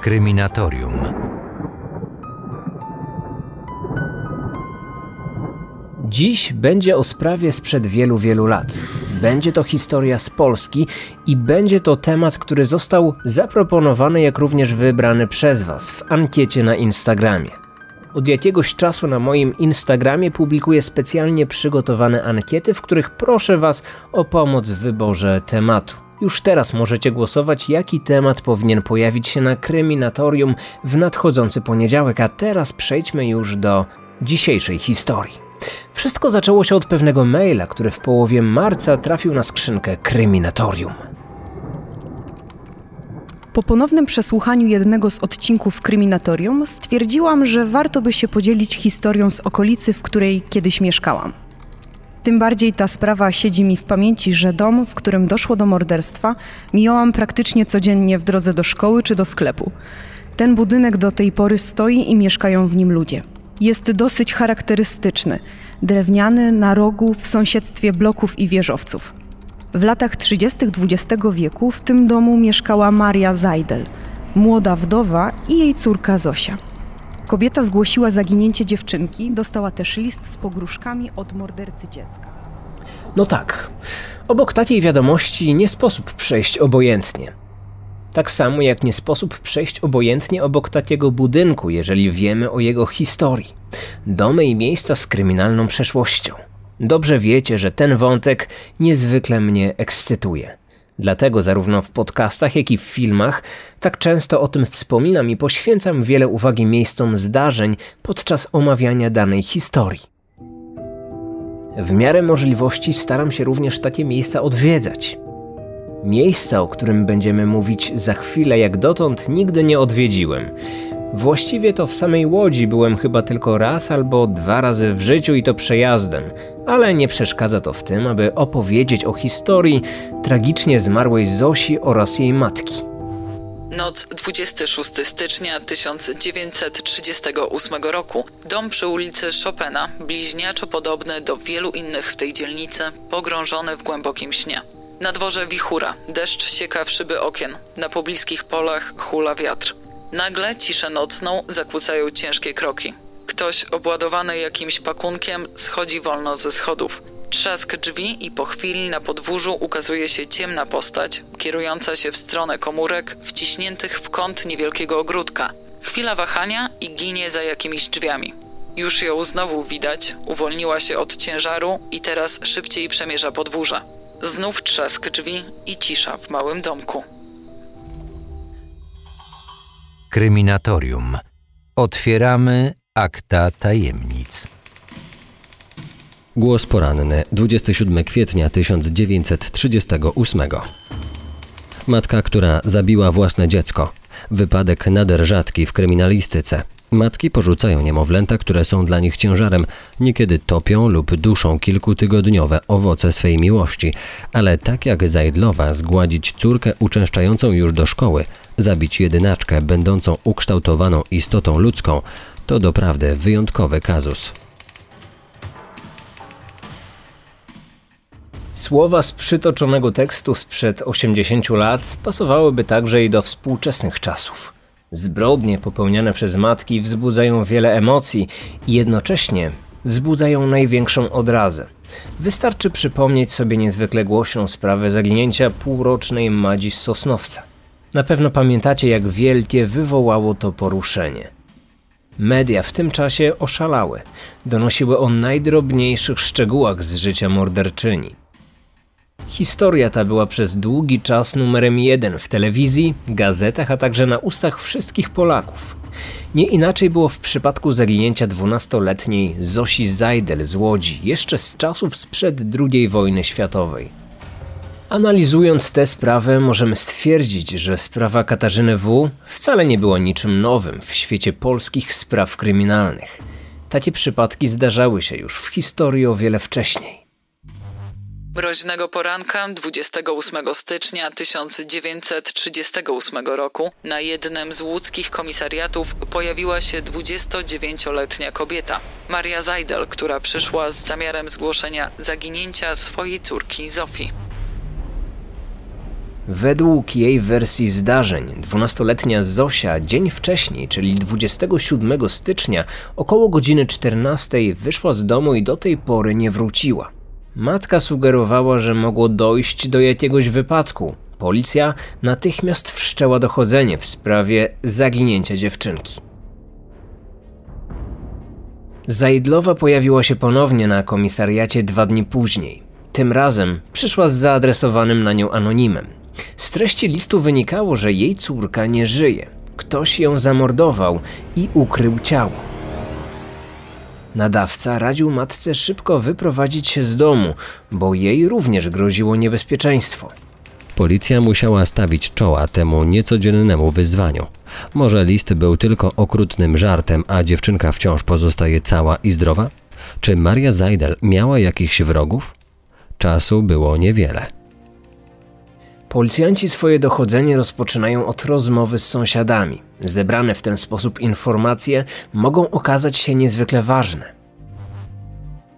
Kryminatorium. Dziś będzie o sprawie sprzed wielu, wielu lat. Będzie to historia z Polski i będzie to temat, który został zaproponowany, jak również wybrany przez Was w ankiecie na Instagramie. Od jakiegoś czasu na moim Instagramie publikuję specjalnie przygotowane ankiety, w których proszę Was o pomoc w wyborze tematu. Już teraz możecie głosować, jaki temat powinien pojawić się na kryminatorium w nadchodzący poniedziałek, a teraz przejdźmy już do dzisiejszej historii. Wszystko zaczęło się od pewnego maila, który w połowie marca trafił na skrzynkę kryminatorium. Po ponownym przesłuchaniu jednego z odcinków kryminatorium stwierdziłam, że warto by się podzielić historią z okolicy, w której kiedyś mieszkałam. Tym bardziej ta sprawa siedzi mi w pamięci, że dom, w którym doszło do morderstwa, mijałam praktycznie codziennie w drodze do szkoły czy do sklepu. Ten budynek do tej pory stoi i mieszkają w nim ludzie. Jest dosyć charakterystyczny, drewniany, na rogu, w sąsiedztwie bloków i wieżowców. W latach 30. XX wieku w tym domu mieszkała Maria Zajdel, młoda wdowa i jej córka Zosia. Kobieta zgłosiła zaginięcie dziewczynki, dostała też list z pogróżkami od mordercy dziecka. No tak, obok takiej wiadomości nie sposób przejść obojętnie. Tak samo jak nie sposób przejść obojętnie obok takiego budynku, jeżeli wiemy o jego historii. Domy i miejsca z kryminalną przeszłością. Dobrze wiecie, że ten wątek niezwykle mnie ekscytuje. Dlatego zarówno w podcastach, jak i w filmach tak często o tym wspominam i poświęcam wiele uwagi miejscom zdarzeń podczas omawiania danej historii. W miarę możliwości staram się również takie miejsca odwiedzać. Miejsca, o którym będziemy mówić za chwilę, jak dotąd nigdy nie odwiedziłem. Właściwie to w samej Łodzi byłem chyba tylko raz albo dwa razy w życiu i to przejazdem, ale nie przeszkadza to w tym, aby opowiedzieć o historii tragicznie zmarłej Zosi oraz jej matki. Noc 26 stycznia 1938 roku. Dom przy ulicy Chopina, bliźniaczo podobny do wielu innych w tej dzielnicy, pogrążony w głębokim śnie. Na dworze wichura, deszcz sieka w szyby okien, na pobliskich polach hula wiatr. Nagle ciszę nocną zakłócają ciężkie kroki. Ktoś obładowany jakimś pakunkiem schodzi wolno ze schodów. Trzask drzwi i po chwili na podwórzu ukazuje się ciemna postać, kierująca się w stronę komórek wciśniętych w kąt niewielkiego ogródka. Chwila wahania i ginie za jakimiś drzwiami. Już ją znowu widać, uwolniła się od ciężaru i teraz szybciej przemierza podwórze. Znów trzask drzwi i cisza w małym domku. Kryminatorium. Otwieramy akta tajemnic. Głos poranny, 27 kwietnia 1938. Matka, która zabiła własne dziecko. Wypadek nader rzadki w kryminalistyce. Matki porzucają niemowlęta, które są dla nich ciężarem, niekiedy topią lub duszą kilkutygodniowe owoce swej miłości, ale tak jak Zajdlowa zgładzić córkę uczęszczającą już do szkoły, zabić jedynaczkę będącą ukształtowaną istotą ludzką, to doprawdy wyjątkowy kazus. Słowa z przytoczonego tekstu sprzed 80 lat pasowałyby także i do współczesnych czasów. Zbrodnie popełniane przez matki wzbudzają wiele emocji i jednocześnie wzbudzają największą odrazę. Wystarczy przypomnieć sobie niezwykle głośną sprawę zaginięcia półrocznej Madzi z Sosnowca. Na pewno pamiętacie, jak wielkie wywołało to poruszenie. Media w tym czasie oszalały, donosiły o najdrobniejszych szczegółach z życia morderczyni. Historia ta była przez długi czas numerem jeden w telewizji, gazetach, a także na ustach wszystkich Polaków. Nie inaczej było w przypadku zaginięcia dwunastoletniej Zosi Zajdel z Łodzi, jeszcze z czasów sprzed II wojny światowej. Analizując tę sprawę, możemy stwierdzić, że sprawa Katarzyny W. wcale nie była niczym nowym w świecie polskich spraw kryminalnych. Takie przypadki zdarzały się już w historii o wiele wcześniej. Mroźnego poranka 28 stycznia 1938 roku na jednym z łódzkich komisariatów pojawiła się 29-letnia kobieta, Maria Zajdel, która przyszła z zamiarem zgłoszenia zaginięcia swojej córki Zofii. Według jej wersji zdarzeń, 12-letnia Zosia dzień wcześniej, czyli 27 stycznia, około godziny 14 wyszła z domu i do tej pory nie wróciła. Matka sugerowała, że mogło dojść do jakiegoś wypadku. Policja natychmiast wszczęła dochodzenie w sprawie zaginięcia dziewczynki. Zajdlowa pojawiła się ponownie na komisariacie dwa dni później. Tym razem przyszła z zaadresowanym na nią anonimem. Z treści listu wynikało, że jej córka nie żyje. Ktoś ją zamordował i ukrył ciało. Nadawca radził matce szybko wyprowadzić się z domu, bo jej również groziło niebezpieczeństwo. Policja musiała stawić czoła temu niecodziennemu wyzwaniu. Może list był tylko okrutnym żartem, a dziewczynka wciąż pozostaje cała i zdrowa? Czy Maria Zajdel miała jakichś wrogów? Czasu było niewiele. Policjanci swoje dochodzenie rozpoczynają od rozmowy z sąsiadami. Zebrane w ten sposób informacje mogą okazać się niezwykle ważne.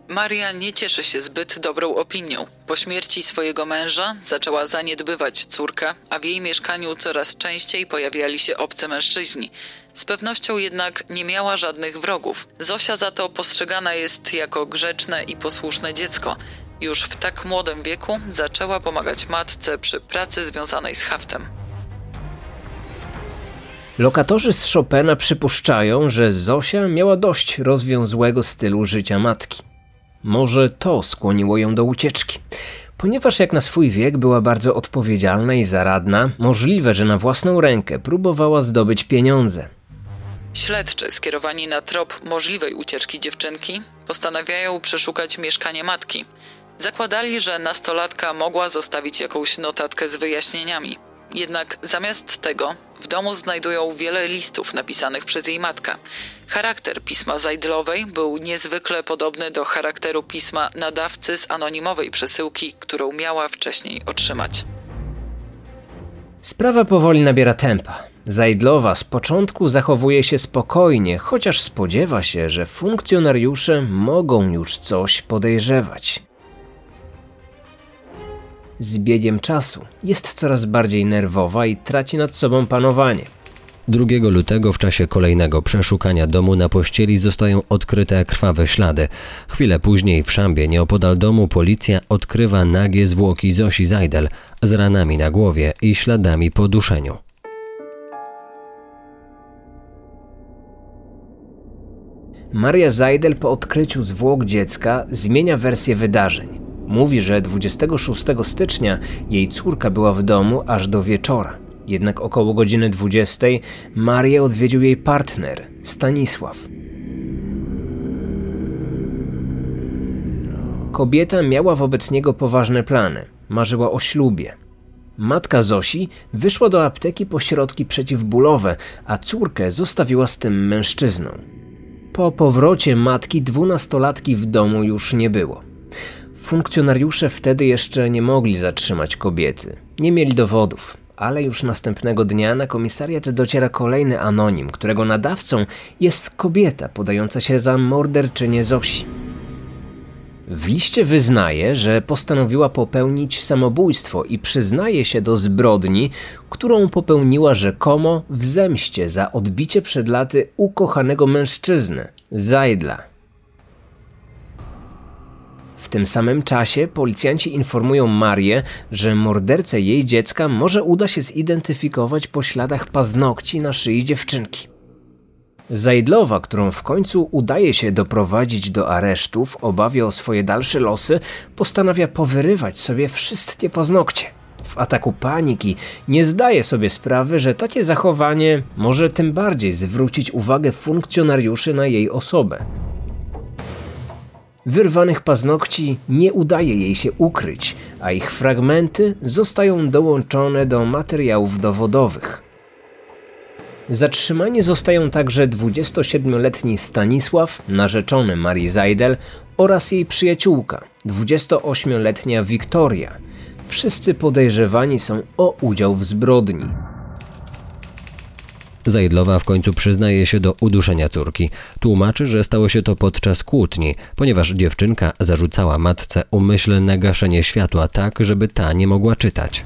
Maria nie cieszy się zbyt dobrą opinią. Po śmierci swojego męża zaczęła zaniedbywać córkę, a w jej mieszkaniu coraz częściej pojawiali się obcy mężczyźni. Z pewnością jednak nie miała żadnych wrogów. Zosia za to postrzegana jest jako grzeczne i posłuszne dziecko. Już w tak młodym wieku zaczęła pomagać matce przy pracy związanej z haftem. Lokatorzy z Chopina przypuszczają, że Zosia miała dość rozwiązłego stylu życia matki. Może to skłoniło ją do ucieczki. Ponieważ jak na swój wiek była bardzo odpowiedzialna i zaradna, możliwe, że na własną rękę próbowała zdobyć pieniądze. Śledczy skierowani na trop możliwej ucieczki dziewczynki postanawiają przeszukać mieszkanie matki. Zakładali, że nastolatka mogła zostawić jakąś notatkę z wyjaśnieniami. Jednak zamiast tego w domu znajdują wiele listów napisanych przez jej matka. Charakter pisma Zajdlowej był niezwykle podobny do charakteru pisma nadawcy z anonimowej przesyłki, którą miała wcześniej otrzymać. Sprawa powoli nabiera tempa. Zajdlowa z początku zachowuje się spokojnie, chociaż spodziewa się, że funkcjonariusze mogą już coś podejrzewać. Z biegiem czasu jest coraz bardziej nerwowa i traci nad sobą panowanie. 2 lutego w czasie kolejnego przeszukania domu na pościeli zostają odkryte krwawe ślady. Chwilę później w szambie nieopodal domu policja odkrywa nagie zwłoki Zosi Zajdel z ranami na głowie i śladami po duszeniu. Maria Zajdel po odkryciu zwłok dziecka zmienia wersję wydarzeń. Mówi, że 26 stycznia jej córka była w domu aż do wieczora. Jednak około godziny 20 Marię odwiedził jej partner, Stanisław. Kobieta miała wobec niego poważne plany. Marzyła o ślubie. Matka Zosi wyszła do apteki po środki przeciwbólowe, a córkę zostawiła z tym mężczyzną. Po powrocie matki dwunastolatki w domu już nie było. Funkcjonariusze wtedy jeszcze nie mogli zatrzymać kobiety. Nie mieli dowodów, ale już następnego dnia na komisariat dociera kolejny anonim, którego nadawcą jest kobieta podająca się za morderczynię Zosi. W liście wyznaje, że postanowiła popełnić samobójstwo i przyznaje się do zbrodni, którą popełniła rzekomo w zemście za odbicie przed laty ukochanego mężczyzny, Zajdla. W tym samym czasie policjanci informują Marię, że mordercę jej dziecka może uda się zidentyfikować po śladach paznokci na szyi dziewczynki. Zajdlowa, którą w końcu udaje się doprowadzić do aresztu w obawie o swoje dalsze losy, postanawia powyrywać sobie wszystkie paznokcie. W ataku paniki nie zdaje sobie sprawy, że takie zachowanie może tym bardziej zwrócić uwagę funkcjonariuszy na jej osobę. Wyrwanych paznokci nie udaje jej się ukryć, a ich fragmenty zostają dołączone do materiałów dowodowych. Zatrzymani zostają także 27-letni Stanisław, narzeczony Marii Zajdel oraz jej przyjaciółka, 28-letnia Wiktoria. Wszyscy podejrzewani są o udział w zbrodni. Zajdlowa w końcu przyznaje się do uduszenia córki. Tłumaczy, że stało się to podczas kłótni, ponieważ dziewczynka zarzucała matce umyślne gaszenie światła tak, żeby ta nie mogła czytać.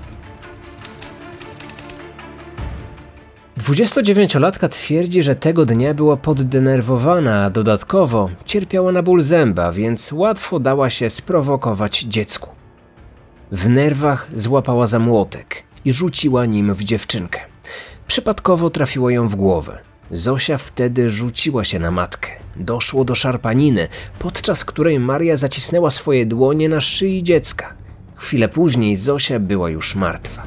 29-latka twierdzi, że tego dnia była poddenerwowana, a dodatkowo cierpiała na ból zęba, więc łatwo dała się sprowokować dziecku. W nerwach złapała za młotek i rzuciła nim w dziewczynkę. Przypadkowo trafiło ją w głowę. Zosia wtedy rzuciła się na matkę. Doszło do szarpaniny, podczas której Maria zacisnęła swoje dłonie na szyi dziecka. Chwilę później Zosia była już martwa.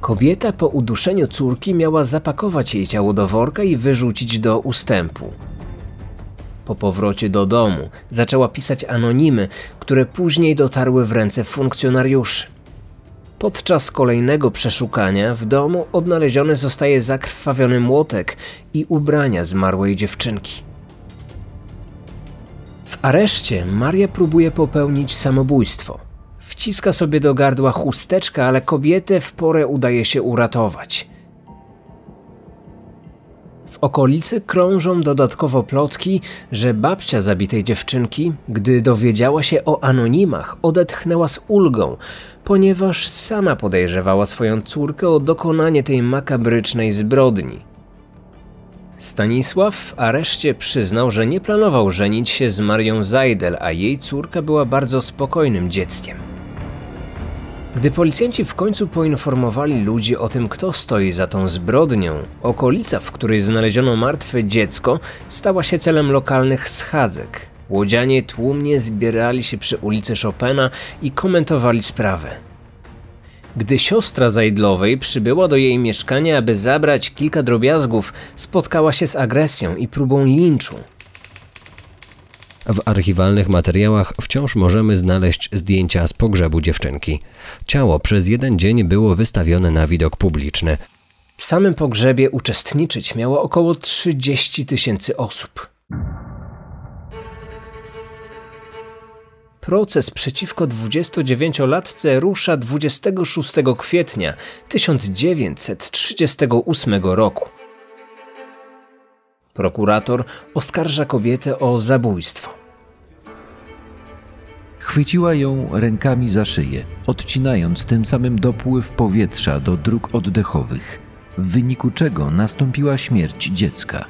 Kobieta po uduszeniu córki miała zapakować jej ciało do worka i wyrzucić do ustępu. Po powrocie do domu zaczęła pisać anonimy, które później dotarły w ręce funkcjonariuszy. Podczas kolejnego przeszukania w domu odnaleziony zostaje zakrwawiony młotek i ubrania zmarłej dziewczynki. W areszcie Maria próbuje popełnić samobójstwo. Wciska sobie do gardła chusteczkę, ale kobietę w porę udaje się uratować. Okolicy krążą dodatkowo plotki, że babcia zabitej dziewczynki, gdy dowiedziała się o anonimach, odetchnęła z ulgą, ponieważ sama podejrzewała swoją córkę o dokonanie tej makabrycznej zbrodni. Stanisław w areszcie przyznał, że nie planował żenić się z Marią Zajdel, a jej córka była bardzo spokojnym dzieckiem. Gdy policjanci w końcu poinformowali ludzi o tym, kto stoi za tą zbrodnią, okolica, w której znaleziono martwe dziecko, stała się celem lokalnych schadzek. Łodzianie tłumnie zbierali się przy ulicy Chopina i komentowali sprawę. Gdy siostra Zajdlowej przybyła do jej mieszkania, aby zabrać kilka drobiazgów, spotkała się z agresją i próbą linczu. W archiwalnych materiałach wciąż możemy znaleźć zdjęcia z pogrzebu dziewczynki. Ciało przez jeden dzień było wystawione na widok publiczny. W samym pogrzebie uczestniczyć miało około 30 tysięcy osób. Proces przeciwko 29-latce rusza 26 kwietnia 1938 roku. Prokurator oskarża kobietę o zabójstwo. Chwyciła ją rękami za szyję, odcinając tym samym dopływ powietrza do dróg oddechowych, w wyniku czego nastąpiła śmierć dziecka.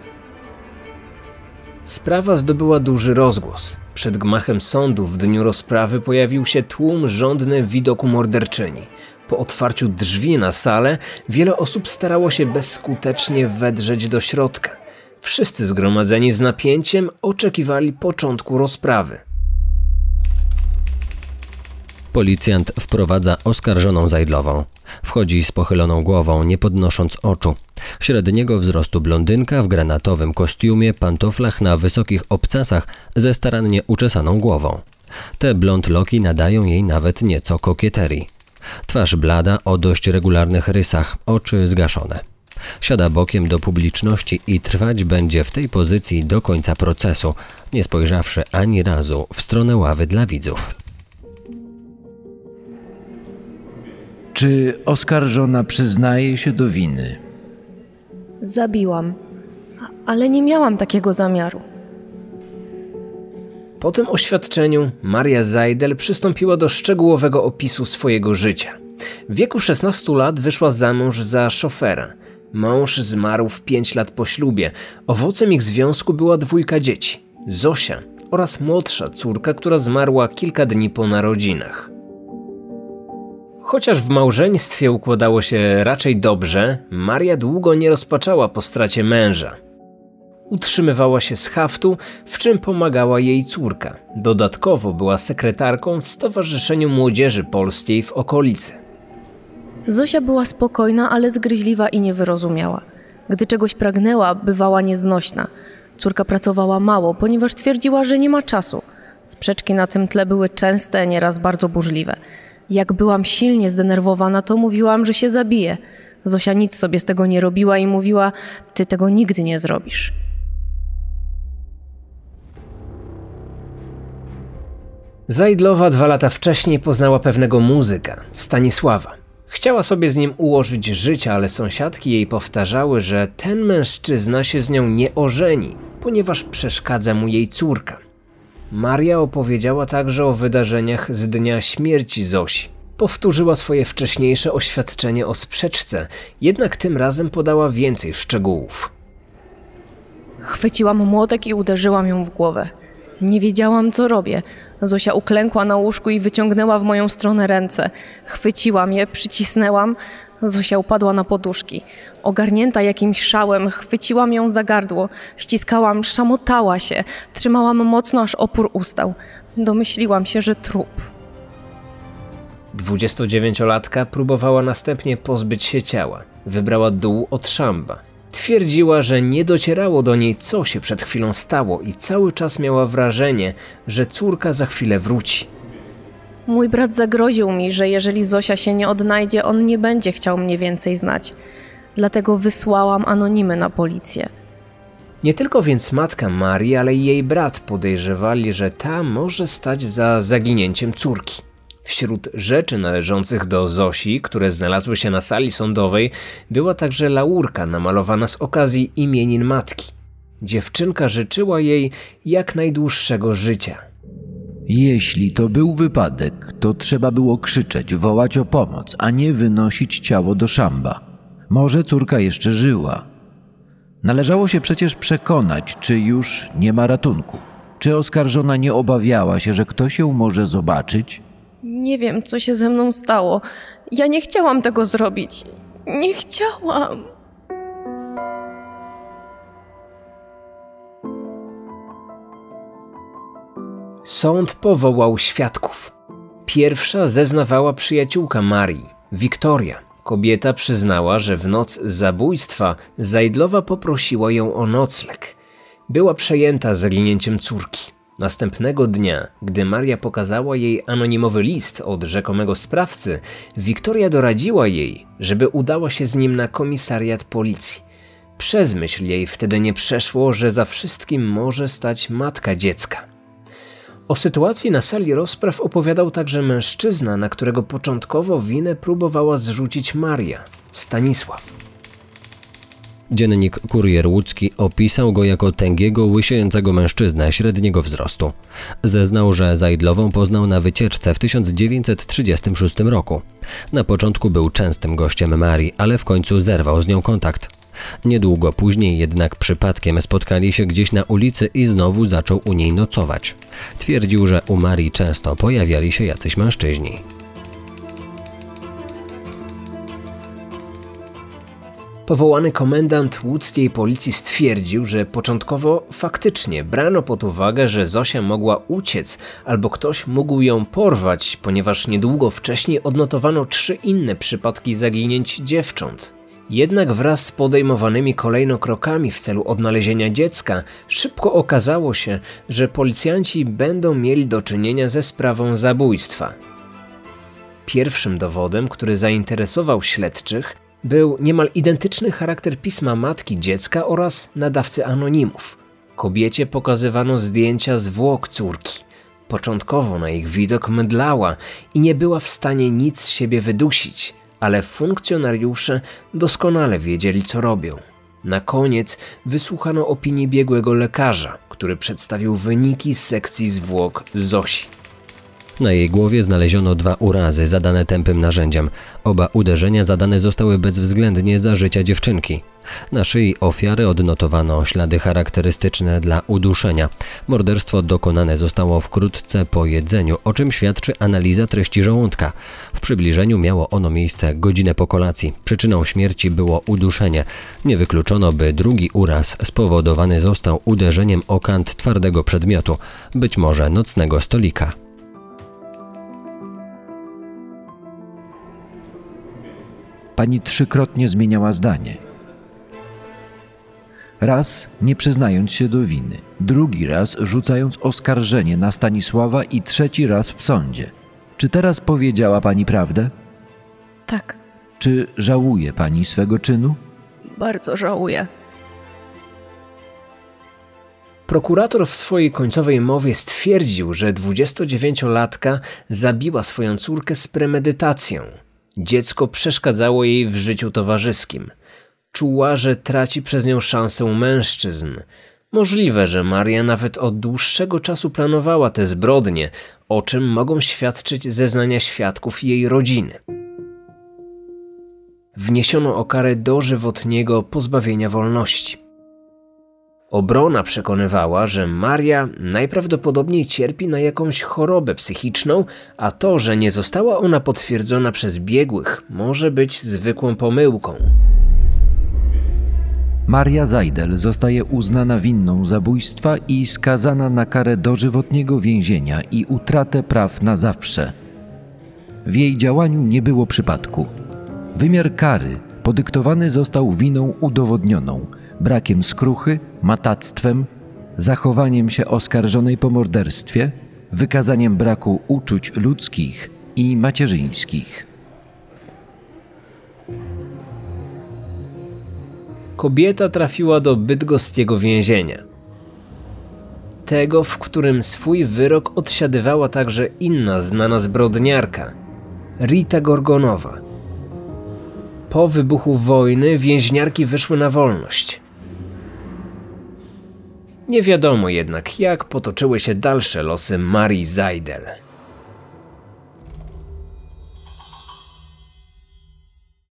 Sprawa zdobyła duży rozgłos. Przed gmachem sądu w dniu rozprawy pojawił się tłum żądny widoku morderczyni. Po otwarciu drzwi na salę wiele osób starało się bezskutecznie wedrzeć do środka. Wszyscy zgromadzeni z napięciem oczekiwali początku rozprawy. Policjant wprowadza oskarżoną Zajdlową. Wchodzi z pochyloną głową, nie podnosząc oczu. Średniego wzrostu blondynka w granatowym kostiumie, pantoflach na wysokich obcasach ze starannie uczesaną głową. Te blond loki nadają jej nawet nieco kokieterii. Twarz blada o dość regularnych rysach, oczy zgaszone. Siada bokiem do publiczności i trwać będzie w tej pozycji do końca procesu, nie spojrzawszy ani razu w stronę ławy dla widzów. Czy oskarżona przyznaje się do winy? Zabiłam, ale nie miałam takiego zamiaru. Po tym oświadczeniu Maria Zajdel przystąpiła do szczegółowego opisu swojego życia. W wieku 16 lat wyszła za mąż za szofera. Mąż zmarł w 5 lat po ślubie. Owocem ich związku była dwójka dzieci: Zosia oraz młodsza córka, która zmarła kilka dni po narodzinach. Chociaż w małżeństwie układało się raczej dobrze, Maria długo nie rozpaczała po stracie męża. Utrzymywała się z haftu, w czym pomagała jej córka. Dodatkowo była sekretarką w Stowarzyszeniu Młodzieży Polskiej w okolicy. Zosia była spokojna, ale zgryźliwa i niewyrozumiała. Gdy czegoś pragnęła, bywała nieznośna. Córka pracowała mało, ponieważ twierdziła, że nie ma czasu. Sprzeczki na tym tle były częste, nieraz bardzo burzliwe. Jak byłam silnie zdenerwowana, to mówiłam, że się zabije. Zosia nic sobie z tego nie robiła i mówiła: Ty tego nigdy nie zrobisz. Zajdlowa dwa lata wcześniej poznała pewnego muzyka, Stanisława. Chciała sobie z nim ułożyć życie, ale sąsiadki jej powtarzały, że ten mężczyzna się z nią nie ożeni, ponieważ przeszkadza mu jej córka. Maria opowiedziała także o wydarzeniach z dnia śmierci Zosi. Powtórzyła swoje wcześniejsze oświadczenie o sprzeczce, jednak tym razem podała więcej szczegółów. Chwyciłam młotek i uderzyłam ją w głowę. Nie wiedziałam, co robię. Zosia uklękła na łóżku i wyciągnęła w moją stronę ręce. Chwyciłam je, przycisnęłam. Zosia upadła na poduszki. Ogarnięta jakimś szałem, chwyciłam ją za gardło. Ściskałam, szamotała się. Trzymałam mocno, aż opór ustał. Domyśliłam się, że trup. 29-latka próbowała następnie pozbyć się ciała. Wybrała dół od szamba. Twierdziła, że nie docierało do niej, co się przed chwilą stało, i cały czas miała wrażenie, że córka za chwilę wróci. Mój brat zagroził mi, że jeżeli Zosia się nie odnajdzie, on nie będzie chciał mnie więcej znać. Dlatego wysłałam anonimy na policję. Nie tylko więc matka Marii, ale i jej brat podejrzewali, że ta może stać za zaginięciem córki. Wśród rzeczy należących do Zosi, które znalazły się na sali sądowej, była także laurka namalowana z okazji imienin matki. Dziewczynka życzyła jej jak najdłuższego życia. Jeśli to był wypadek, to trzeba było krzyczeć, wołać o pomoc, a nie wynosić ciało do szamba. Może córka jeszcze żyła. Należało się przecież przekonać, czy już nie ma ratunku. Czy oskarżona nie obawiała się, że ktoś ją może zobaczyć? Nie wiem, co się ze mną stało. Ja nie chciałam tego zrobić. Nie chciałam. Sąd powołał świadków. Pierwsza zeznawała przyjaciółka Marii, Wiktoria. Kobieta przyznała, że w noc zabójstwa Zajdlowa poprosiła ją o nocleg. Była przejęta zaginięciem córki. Następnego dnia, gdy Maria pokazała jej anonimowy list od rzekomego sprawcy, Wiktoria doradziła jej, żeby udała się z nim na komisariat policji. Przez myśl jej wtedy nie przeszło, że za wszystkim może stać matka dziecka. O sytuacji na sali rozpraw opowiadał także mężczyzna, na którego początkowo winę próbowała zrzucić Maria, Stanisław. Dziennik Kurier Łódzki opisał go jako tęgiego, łysiejącego mężczyznę średniego wzrostu. Zeznał, że Zajdlową poznał na wycieczce w 1936 roku. Na początku był częstym gościem Marii, ale w końcu zerwał z nią kontakt. Niedługo później jednak przypadkiem spotkali się gdzieś na ulicy i znowu zaczął u niej nocować. Twierdził, że u Marii często pojawiali się jacyś mężczyźni. Powołany komendant łódzkiej policji stwierdził, że początkowo faktycznie brano pod uwagę, że Zosia mogła uciec albo ktoś mógł ją porwać, ponieważ niedługo wcześniej odnotowano trzy inne przypadki zaginięć dziewcząt. Jednak wraz z podejmowanymi kolejno krokami w celu odnalezienia dziecka, szybko okazało się, że policjanci będą mieli do czynienia ze sprawą zabójstwa. Pierwszym dowodem, który zainteresował śledczych, był niemal identyczny charakter pisma matki dziecka oraz nadawcy anonimów. Kobiecie pokazywano zdjęcia zwłok córki. Początkowo na ich widok mydlała i nie była w stanie nic z siebie wydusić, ale funkcjonariusze doskonale wiedzieli, co robią. Na koniec wysłuchano opinii biegłego lekarza, który przedstawił wyniki z sekcji zwłok Zosi. Na jej głowie znaleziono dwa urazy zadane tępym narzędziem. Oba uderzenia zadane zostały bezwzględnie za życia dziewczynki. Na szyi ofiary odnotowano ślady charakterystyczne dla uduszenia. Morderstwo dokonane zostało wkrótce po jedzeniu, o czym świadczy analiza treści żołądka. W przybliżeniu miało ono miejsce godzinę po kolacji. Przyczyną śmierci było uduszenie. Nie wykluczono, by drugi uraz spowodowany został uderzeniem o kant twardego przedmiotu, być może nocnego stolika. Pani trzykrotnie zmieniała zdanie. Raz nie przyznając się do winy, drugi raz rzucając oskarżenie na Stanisława i trzeci raz w sądzie. Czy teraz powiedziała pani prawdę? Tak, Czy żałuje pani swego czynu? bardzo żałuję. Prokurator w swojej końcowej mowie stwierdził, że 29-latka zabiła swoją córkę z premedytacją. Dziecko przeszkadzało jej w życiu towarzyskim. Czuła, że traci przez nią szansę mężczyzn. Możliwe, że Maria nawet od dłuższego czasu planowała te zbrodnie, o czym mogą świadczyć zeznania świadków jej rodziny. Wniesiono o karę dożywotniego pozbawienia wolności. Obrona przekonywała, że Maria najprawdopodobniej cierpi na jakąś chorobę psychiczną, a to, że nie została ona potwierdzona przez biegłych, może być zwykłą pomyłką. Maria Zajdel zostaje uznana winną zabójstwa i skazana na karę dożywotniego więzienia i utratę praw na zawsze. W jej działaniu nie było przypadku. Wymiar kary podyktowany został winą udowodnioną, brakiem skruchy, matactwem, zachowaniem się oskarżonej po morderstwie, wykazaniem braku uczuć ludzkich i macierzyńskich. kobieta trafiła do bydgoskiego więzienia. Tego, w którym swój wyrok odsiadywała także inna znana zbrodniarka, Rita Gorgonowa. Po wybuchu wojny więźniarki wyszły na wolność. Nie wiadomo jednak, jak potoczyły się dalsze losy Marii Zajdel.